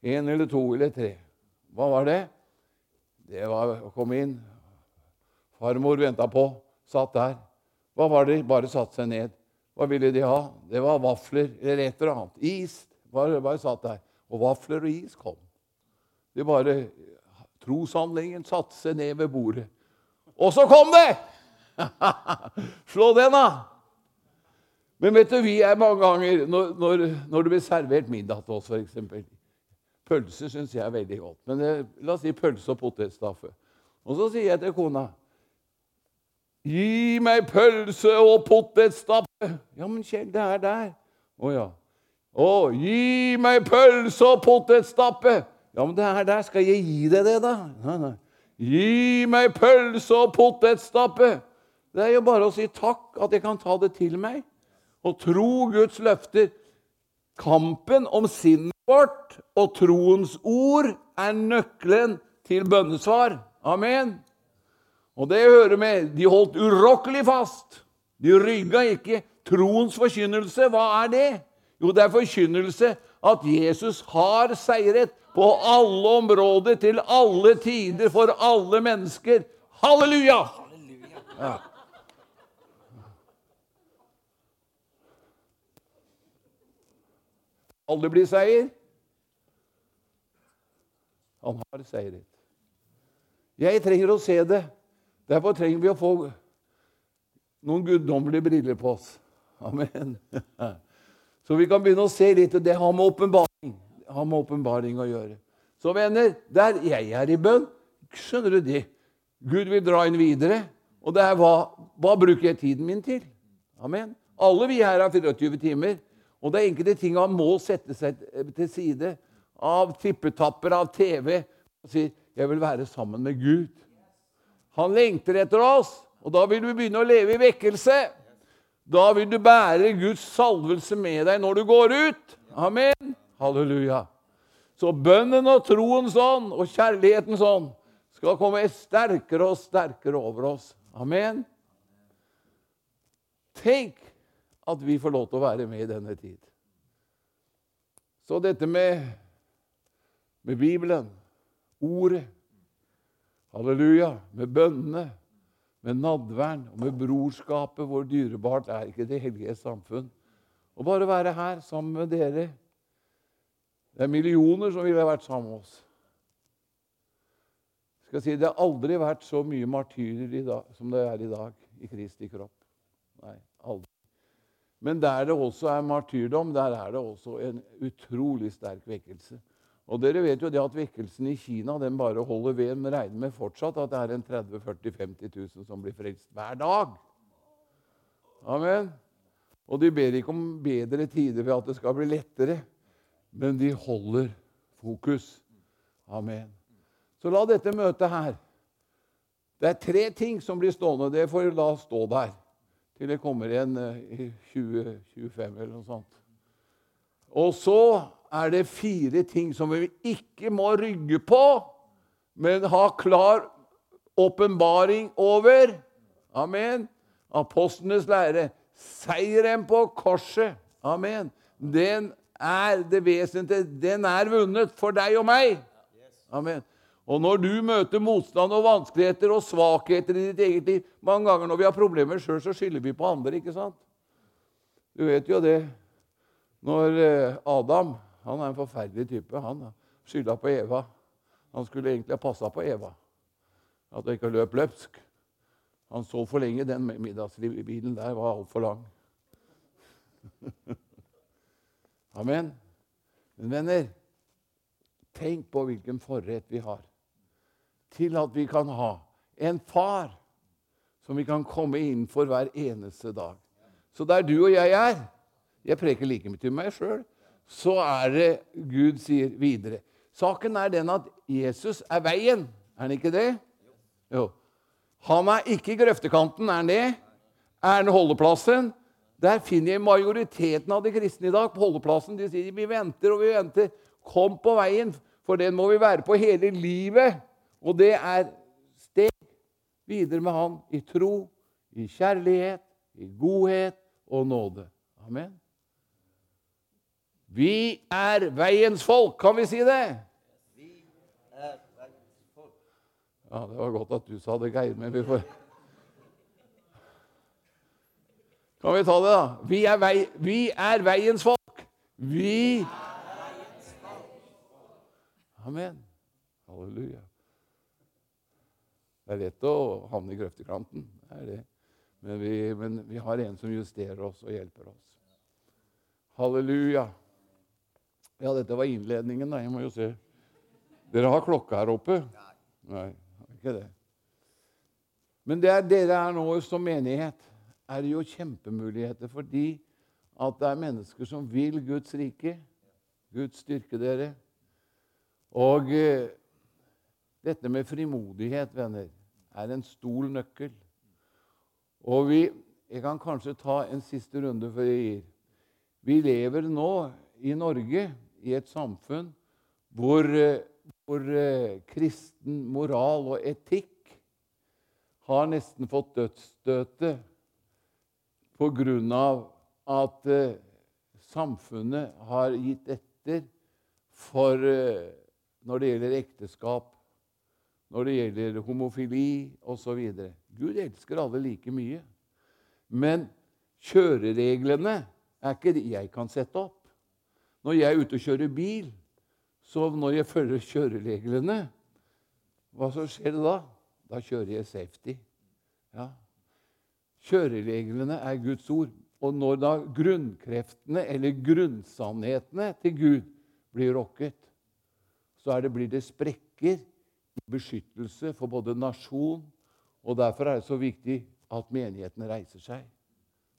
En eller to eller tre. Hva var det? Det var å komme inn. Farmor venta på, satt der. Hva var det? Bare satte seg ned. Hva ville de ha? Det var vafler eller et eller annet. Is. Bare, bare satt der. Og vafler og is kom. De bare Troshandlingen satte seg ned ved bordet. Og så kom det! [LAUGHS] Slå den, da! Men vet du, vi er mange ganger Når, når, når det blir servert middag til oss, f.eks. Pølse syns jeg er veldig godt. Men det, la oss si pølse og potetstaffe. Og så sier jeg til kona Gi meg pølse og potetstappe. Ja, men Kjell, det er der. Å ja. Å, gi meg pølse og potetstappe. Ja, men det er der. Skal jeg gi deg det, da? Nei, nei. Gi meg pølse og potetstappe. Det er jo bare å si takk, at jeg kan ta det til meg. Og tro Guds løfter. Kampen om sinnet vårt og troens ord er nøkkelen til bønnesvar. Amen. Og det hører med. De holdt urokkelig fast. De rygga ikke. Troens forkynnelse, hva er det? Jo, det er forkynnelse at Jesus har seiret på alle områder, til alle tider, for alle mennesker. Halleluja! Ja. Aldri blir seier. Han har seiret. Jeg trenger å se det. Derfor trenger vi å få noen guddommelige briller på oss. Amen. [LAUGHS] Så vi kan begynne å se litt. og Det har med åpenbaring å gjøre. Så venner, der jeg er i bønn, skjønner du det? Gud vil dra inn videre. Og det er hva, hva bruker jeg tiden min til? Amen. Alle vi her har 24 timer. Og det er enkelte ting han må sette seg til side av tippetapper, av TV, og si 'Jeg vil være sammen med Gud'. Han lengter etter oss, og da vil vi begynne å leve i vekkelse. Da vil du bære Guds salvelse med deg når du går ut. Amen. Halleluja. Så bønnen og troens ånd og kjærlighetens ånd skal komme sterkere og sterkere over oss. Amen. Tenk at vi får lov til å være med i denne tid. Så dette med, med Bibelen, Ordet, halleluja, med bønnene, med nadvern og med brorskapet, hvor dyrebart er ikke det hellige samfunn. Og bare være her sammen med dere. Det er millioner som ville vært sammen med oss. Jeg skal si, Det har aldri vært så mye martyrer dag, som det er i dag i Kristi kropp. Nei, aldri. Men der det også er martyrdom, der er det også en utrolig sterk vekkelse. Og dere vet jo det at Vekkelsen i Kina den bare holder ved. Men regner med fortsatt at det er en 30 40 50 000 som blir frelst hver dag. Amen. Og de ber ikke om bedre tider ved at det skal bli lettere, men de holder fokus. Amen. Så la dette møtet her Det er tre ting som blir stående. Det får la stå der til det kommer igjen eh, i 2025 eller noe sånt. Og så er det fire ting som vi ikke må rygge på, men ha klar åpenbaring over. Amen. Apostlenes lære. Seieren på korset. Amen. Den er det vesentlige. Den er vunnet for deg og meg. Amen. Og når du møter motstand og vanskeligheter og svakheter i ditt eget liv Mange ganger når vi har problemer sjøl, så skylder vi på andre. ikke sant? Du vet jo det. Når eh, Adam Han er en forferdelig type. Han skylda på Eva. Han skulle egentlig ha passa på Eva. At hun ikke løp løpsk. Han så for lenge. Den middagsbilen der var altfor lang. [LAUGHS] Amen. Men venner, tenk på hvilken forrett vi har til at vi kan ha en far som vi kan komme inn for hver eneste dag. Så der du og jeg er Jeg preker like mye til meg sjøl. Så er det Gud sier videre. Saken er den at Jesus er veien. Er han ikke det? Jo. Han er ikke grøftekanten. Er han det? Er han holdeplassen? Der finner jeg majoriteten av de kristne i dag på holdeplassen. De sier vi venter og vi venter. Kom på veien, for den må vi være på hele livet. Og det er steg videre med Han i tro, i kjærlighet, i godhet og nåde. Amen. Vi er veiens folk. Kan vi si det? Vi er veiens folk. Ja, Det var godt at du sa det, Geir. Men vi får Kan vi ta det, da? Vi er, vei... vi er veiens folk. Vi Amen. Halleluja. Det er lett å havne i grøftekanten. Er. Men men vi har en som justerer oss og hjelper oss. Halleluja. Ja, dette var innledningen, da. Jeg må jo se. Dere har klokka her oppe? Nei, ikke det. Men det er dere er nå som menighet, er det jo kjempemuligheter fordi at det er mennesker som vil Guds rike. Gud styrke dere. Og eh, dette med frimodighet, venner, er en stor nøkkel. Og vi, Jeg kan kanskje ta en siste runde før jeg gir. Vi lever nå i Norge i et samfunn hvor, eh, hvor eh, kristen moral og etikk har nesten fått dødsstøtet av at eh, samfunnet har gitt etter for når det gjelder ekteskap, når det gjelder homofili osv. Gud elsker alle like mye. Men kjørereglene er ikke de jeg kan sette opp. Når jeg er ute og kjører bil, så når jeg følger kjørereglene, hva så skjer det da? Da kjører jeg safety. Ja. Kjørereglene er Guds ord. Og når da grunnkreftene, eller grunnsannhetene til Gud, blir rokket, så det, blir det sprekker i beskyttelse for både nasjon Og derfor er det så viktig at menighetene reiser seg.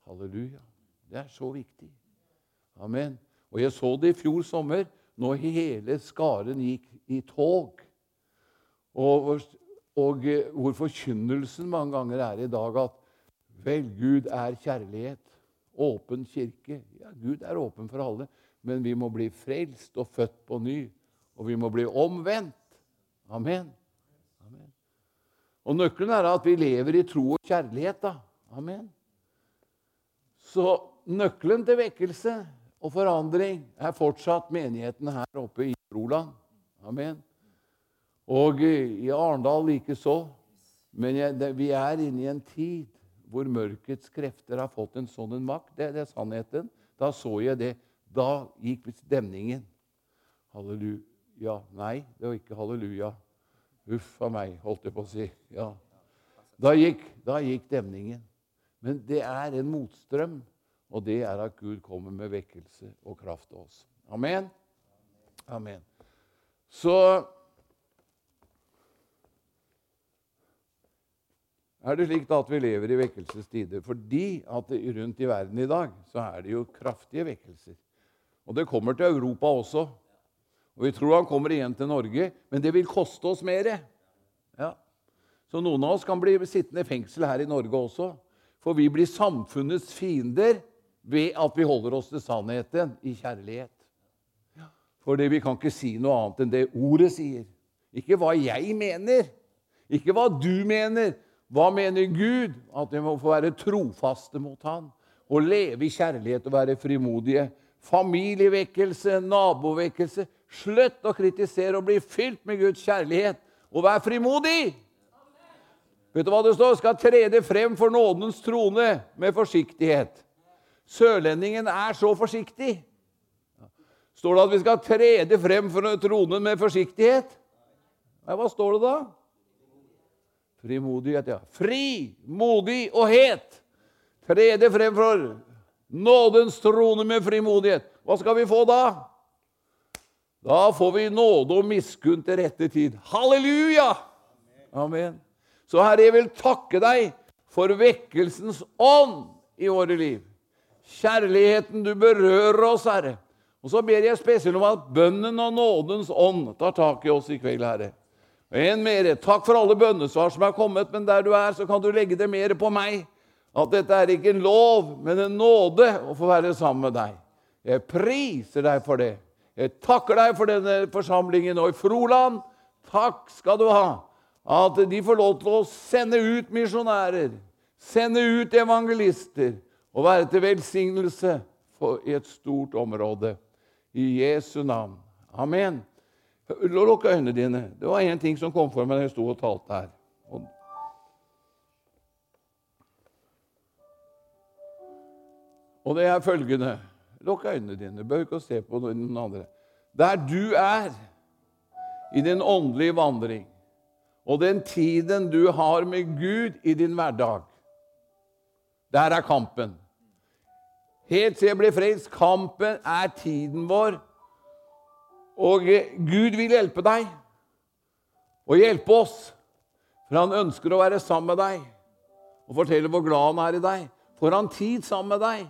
Halleluja. Det er så viktig. Amen. Og jeg så det i fjor sommer, når hele skaren gikk i tog. Og, og hvor forkynnelsen mange ganger er i dag at vel, Gud er kjærlighet. Åpen kirke. Ja, Gud er åpen for alle, men vi må bli frelst og født på ny. Og vi må bli omvendt. Amen. Amen. Og nøkkelen er at vi lever i tro og kjærlighet. da. Amen. Så nøkkelen til vekkelse og forandring er fortsatt menigheten her oppe i Froland. Amen. Og i Arendal likeså. Men jeg, det, vi er inne i en tid hvor mørkets krefter har fått en sånn makt. Det, det er sannheten. Da så jeg det. Da gikk demningen. Halleluja. Nei, det var ikke halleluja. Huff a meg, holdt jeg på å si. Ja. Da gikk, da gikk demningen. Men det er en motstrøm, og det er at Gud kommer med vekkelse og kraft til oss. Amen. Amen. Så er det slik at vi lever i vekkelsestider. Fordi at rundt i verden i dag så er det jo kraftige vekkelser. Og det kommer til Europa også. Og vi tror han kommer igjen til Norge, men det vil koste oss mer. Ja. Så noen av oss kan bli sittende i fengsel her i Norge også. For vi blir samfunnets fiender ved at vi holder oss til sannheten i kjærlighet. Fordi vi kan ikke si noe annet enn det ordet sier. Ikke hva jeg mener, ikke hva du mener. Hva mener Gud? At vi må få være trofaste mot Han og leve i kjærlighet og være frimodige. Familievekkelse, nabovekkelse. Slutt å kritisere og bli fylt med Guds kjærlighet. Og vær frimodig! Vet du hva det står? Skal trede frem for nådens trone med forsiktighet. Sørlendingen er så forsiktig. Står det at vi skal trede frem for tronen med forsiktighet? Nei, hva står det da? Frimodighet, ja. Fri, modig og het. Trede frem for nådens trone med frimodighet. Hva skal vi få da? Da får vi nåde og miskunn til rette tid. Halleluja! Amen. Så Herre, jeg vil takke deg for vekkelsens ånd i våre liv. Kjærligheten du berører oss, Herre. Og så ber jeg spesielt om at bønnen og nådens ånd tar tak i oss i kveld, Herre. En mer. Takk for alle bønnesvar som er kommet, men der du er, så kan du legge det mer på meg. At dette er ikke en lov, men en nåde å få være sammen med deg. Jeg priser deg for det. Jeg takker deg for denne forsamlingen og i Froland. Takk skal du ha. At de får lov til å sende ut misjonærer, sende ut evangelister og være til velsignelse i et stort område. I Jesu navn. Amen. Lukk øynene dine. Det var én ting som kom for meg da jeg sto og talte her. Og det er følgende Lukk øynene dine. Bør ikke se på noen andre. Der du er i din åndelige vandring, og den tiden du har med Gud i din hverdag, der er kampen. Helt til jeg ble frelst. Kampen er tiden vår. Og Gud vil hjelpe deg og hjelpe oss. For han ønsker å være sammen med deg og fortelle hvor glad han er i deg. Får han tid sammen med deg?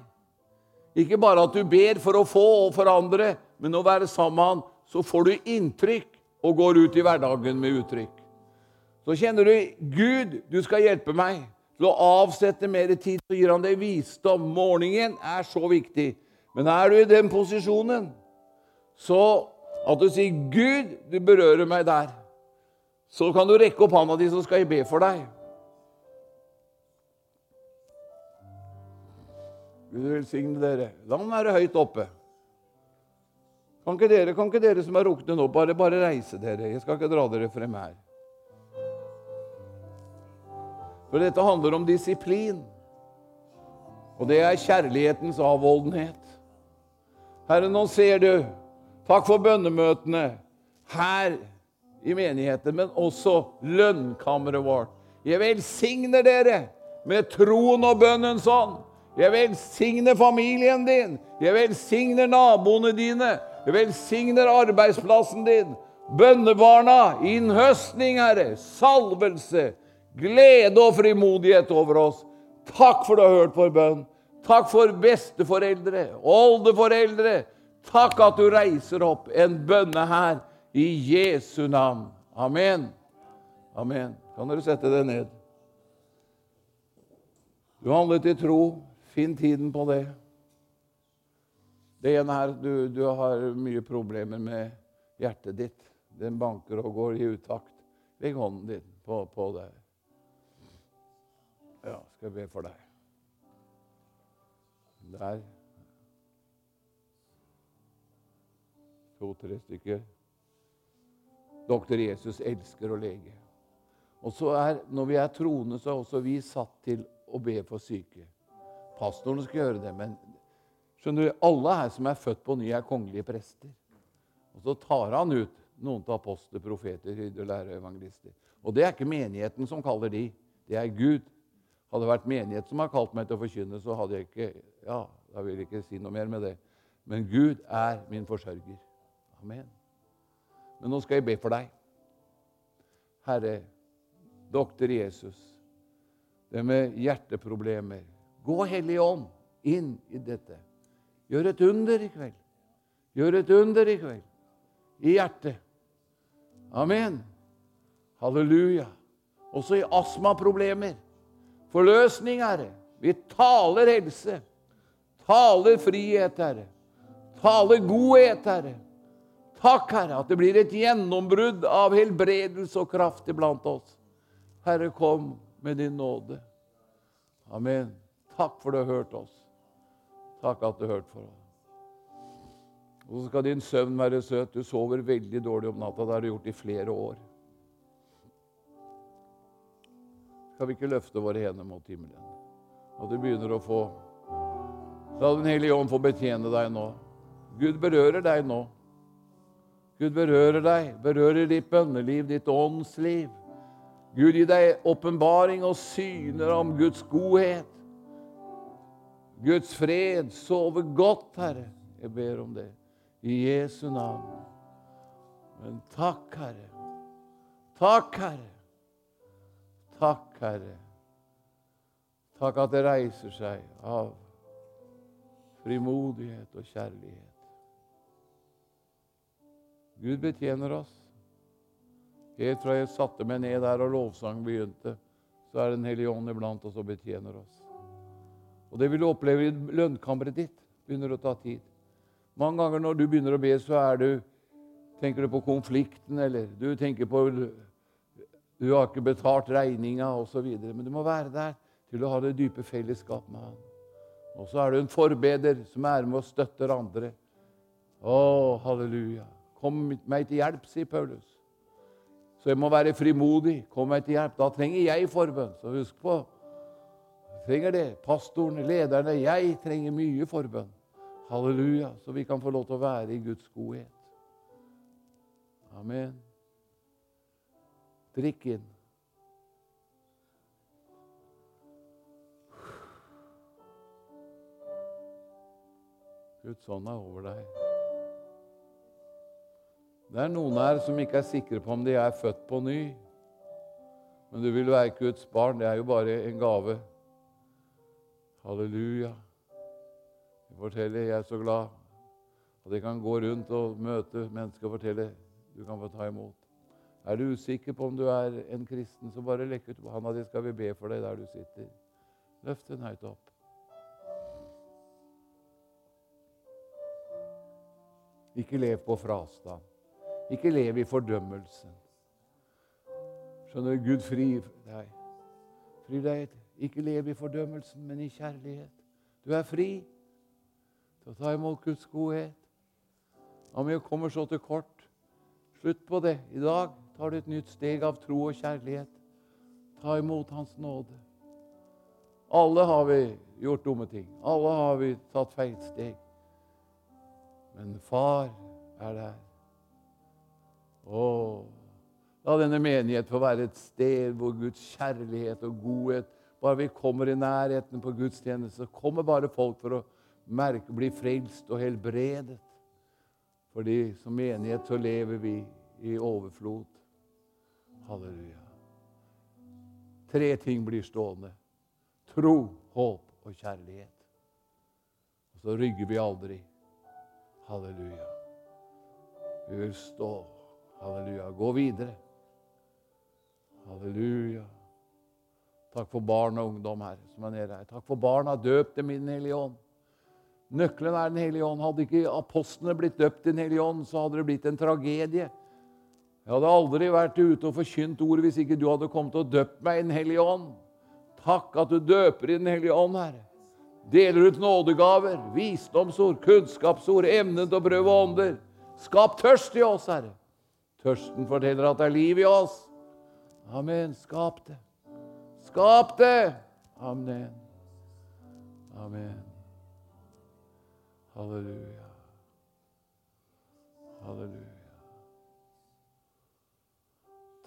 Ikke bare at du ber for å få og forandre, men å være sammen med han, så får du inntrykk og går ut i hverdagen med uttrykk. Så kjenner du Gud, du skal hjelpe meg til å avsette mer tid, så gir han deg visdom. Morgenen er så viktig. Men er du i den posisjonen, så at du sier 'Gud, du berører meg der', så kan du rekke opp hånda di, så skal jeg be for deg. Gud velsigne dere. La den være høyt oppe. Kan ikke dere, kan ikke dere som rukket den opp, bare, bare reise dere? Jeg skal ikke dra dere frem her. For dette handler om disiplin. Og det er kjærlighetens avholdenhet. Herre, nå ser du. Takk for bønnemøtene her i menigheten, men også lønnkammeret vårt. Jeg velsigner dere med troen og bønnens ånd. Jeg velsigner familien din. Jeg velsigner naboene dine. Jeg velsigner arbeidsplassen din. Bønnebarna, innhøstning, Herre. Salvelse glede og frimodighet over oss. Takk for du har hørt vår bønn. Takk for besteforeldre, oldeforeldre. Takk at du reiser opp en bønne her i Jesu navn. Amen. Amen. Kan dere sette det ned? Du handlet i tro. Finn tiden på det. Det ene her, du, du har mye problemer med hjertet ditt. Den banker og går i utakt. Legg hånden din på, på det. Skal jeg be for deg. Der. To-tre stykker. Doktor Jesus elsker å lege. Og så er, Når vi er troende, så er også vi satt til å be for syke. Pastoren skal gjøre det, men skjønner du, alle her som er født på ny, er kongelige prester. Og så tar han ut noen til apostler, profeter, hyrder, lærere, evangelister. Og det er ikke menigheten som kaller de. Det er Gud. Hadde det vært menighet som har kalt meg til å forkynne, så hadde jeg ikke ja, da vil jeg ikke si noe mer med det. Men Gud er min forsørger. Amen. Men nå skal jeg be for deg. Herre, doktor Jesus, det med hjerteproblemer Gå, Hellige Ånd, inn i dette. Gjør et under i kveld. Gjør et under i kveld. I hjertet. Amen. Halleluja. Også i astmaproblemer. Forløsning, Herre. Vi taler helse. Taler frihet, Herre. Taler godhet, Herre. Takk, Herre, at det blir et gjennombrudd av helbredelse og kraft iblant oss. Herre, kom med din nåde. Amen. Takk for du har hørt oss. Takk at du har hørt for oss. Og så skal din søvn være søt. Du sover veldig dårlig om natta. Det har du gjort i flere år. Skal vi ikke løfte våre hender mot himmelen? Og du begynner å få La Den hellige ånd få betjene deg nå. Gud berører deg nå. Gud berører deg, berører ditt bønneliv, ditt åndsliv. Gud gir deg åpenbaring og syner om Guds godhet. Guds fred. Sove godt, Herre. Jeg ber om det. I Jesu navn. Men takk, Herre. Takk, Herre. Takk, Herre. Takk at det reiser seg av frimodighet og kjærlighet. Gud betjener oss. Helt fra jeg satte meg ned der og lovsangen begynte, så er Den hellige ånd iblant oss og betjener oss. Og det vil du oppleve i lønnkammeret ditt. Begynner å ta tid. Mange ganger når du begynner å be, så er du Tenker du på konflikten, eller du tenker på Du har ikke betalt regninga, osv. Men du må være der til å ha det dype fellesskap med Han. Og så er du en forbeder som er med og støtter andre. Å, halleluja. Kom meg til hjelp, sier Paulus. Så jeg må være frimodig. Kom meg til hjelp. Da trenger jeg forbønn. Så husk på trenger det. Pastorene, lederne. Jeg trenger mye forbønn. Halleluja. Så vi kan få lov til å være i Guds godhet. Amen. Drikk inn. Guds ånd er over deg. Det er noen her som ikke er sikre på om de er født på ny. Men du vil være Guds barn. Det er jo bare en gave. Halleluja. Jeg forteller, jeg er så glad at jeg kan gå rundt og møte mennesker og fortelle du kan få ta imot. Er du usikker på om du er en kristen, så bare lekk ut handa di, skal vi be for deg der du sitter. Løft den høyt opp. Ikke lev på frastand. Ikke lev i fordømmelsen. Skjønner du? Gud fri deg. Fri deg. Ikke lev i fordømmelsen, men i kjærlighet. Du er fri til å ta imot Guds godhet. Om vi kommer så til kort, slutt på det. I dag tar du et nytt steg av tro og kjærlighet. Ta imot Hans nåde. Alle har vi gjort dumme ting. Alle har vi tatt feilsteg. Men far er der. Å, la denne menighet få være et sted hvor Guds kjærlighet og godhet Bare vi kommer i nærheten på gudstjeneste, kommer bare folk for å merke, bli frelst og helbredet. Fordi som menighet så lever vi i overflod. Halleluja. Tre ting blir stående. Tro, håp og kjærlighet. Og så rygger vi aldri. Halleluja. Vi vil stå. Halleluja. Gå videre. Halleluja. Takk for barn og ungdom her som er nede her. Takk for barna. Døp dem i Den hellige ånd. Nøkkelen er Den hellige ånd. Hadde ikke apostlene blitt døpt i Den hellige ånd, så hadde det blitt en tragedie. Jeg hadde aldri vært ute og forkynt ord hvis ikke du hadde kommet og døpt meg i Den hellige ånd. Takk at du døper i Den hellige ånd, Herre. Deler ut nådegaver, visdomsord, kunnskapsord, evne til å prøve ånder. Skap tørst i oss, Herre. Tørsten forteller at det er liv i oss. Amen. Skap det. Skap det! Amen. Amen. Halleluja. Halleluja.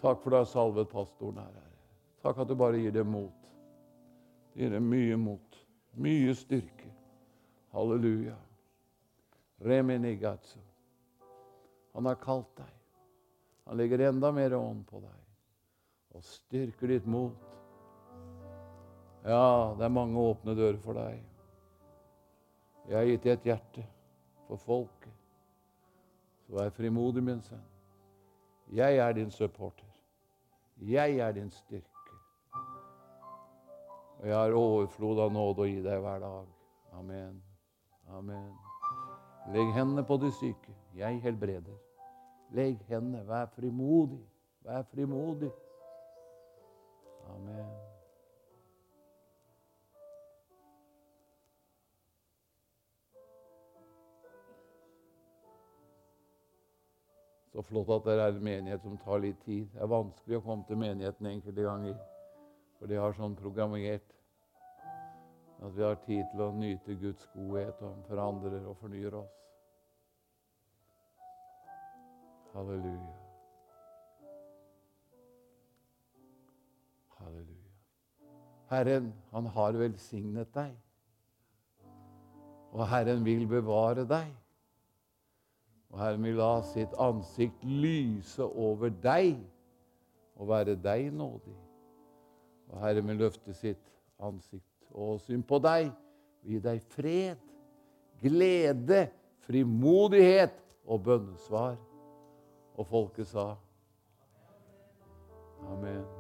Takk for du har salvet pastoren her. Takk at du bare gir dem mot. Du gir dem mye mot, mye styrke. Halleluja. Reminigatsu. Han har kalt deg. Han legger enda mer ånd på deg og styrker ditt mot. Ja, det er mange åpne dører for deg. Jeg har gitt deg et hjerte for folket. Så vær frimodig, min sønn. Jeg er din supporter. Jeg er din styrke. Og jeg har overflod av nåde å gi deg hver dag. Amen. Amen. Legg hendene på de syke. Jeg helbreder. Legg hendene. Vær frimodig. Vær frimodig. Amen. Så flott at dere er en menighet som tar litt tid. Det er vanskelig å komme til menigheten enkelte ganger. For de har sånn programmert at vi har tid til å nyte Guds godhet og forandrer og fornyer oss. Halleluja. Halleluja. Herren, han har velsignet deg. Og Herren vil bevare deg. Og Herren vil la sitt ansikt lyse over deg og være deg nådig. Og Herren vil løfte sitt ansikt og syn på deg og gi deg fred, glede, frimodighet og bønnesvar. Og folket sa Amen.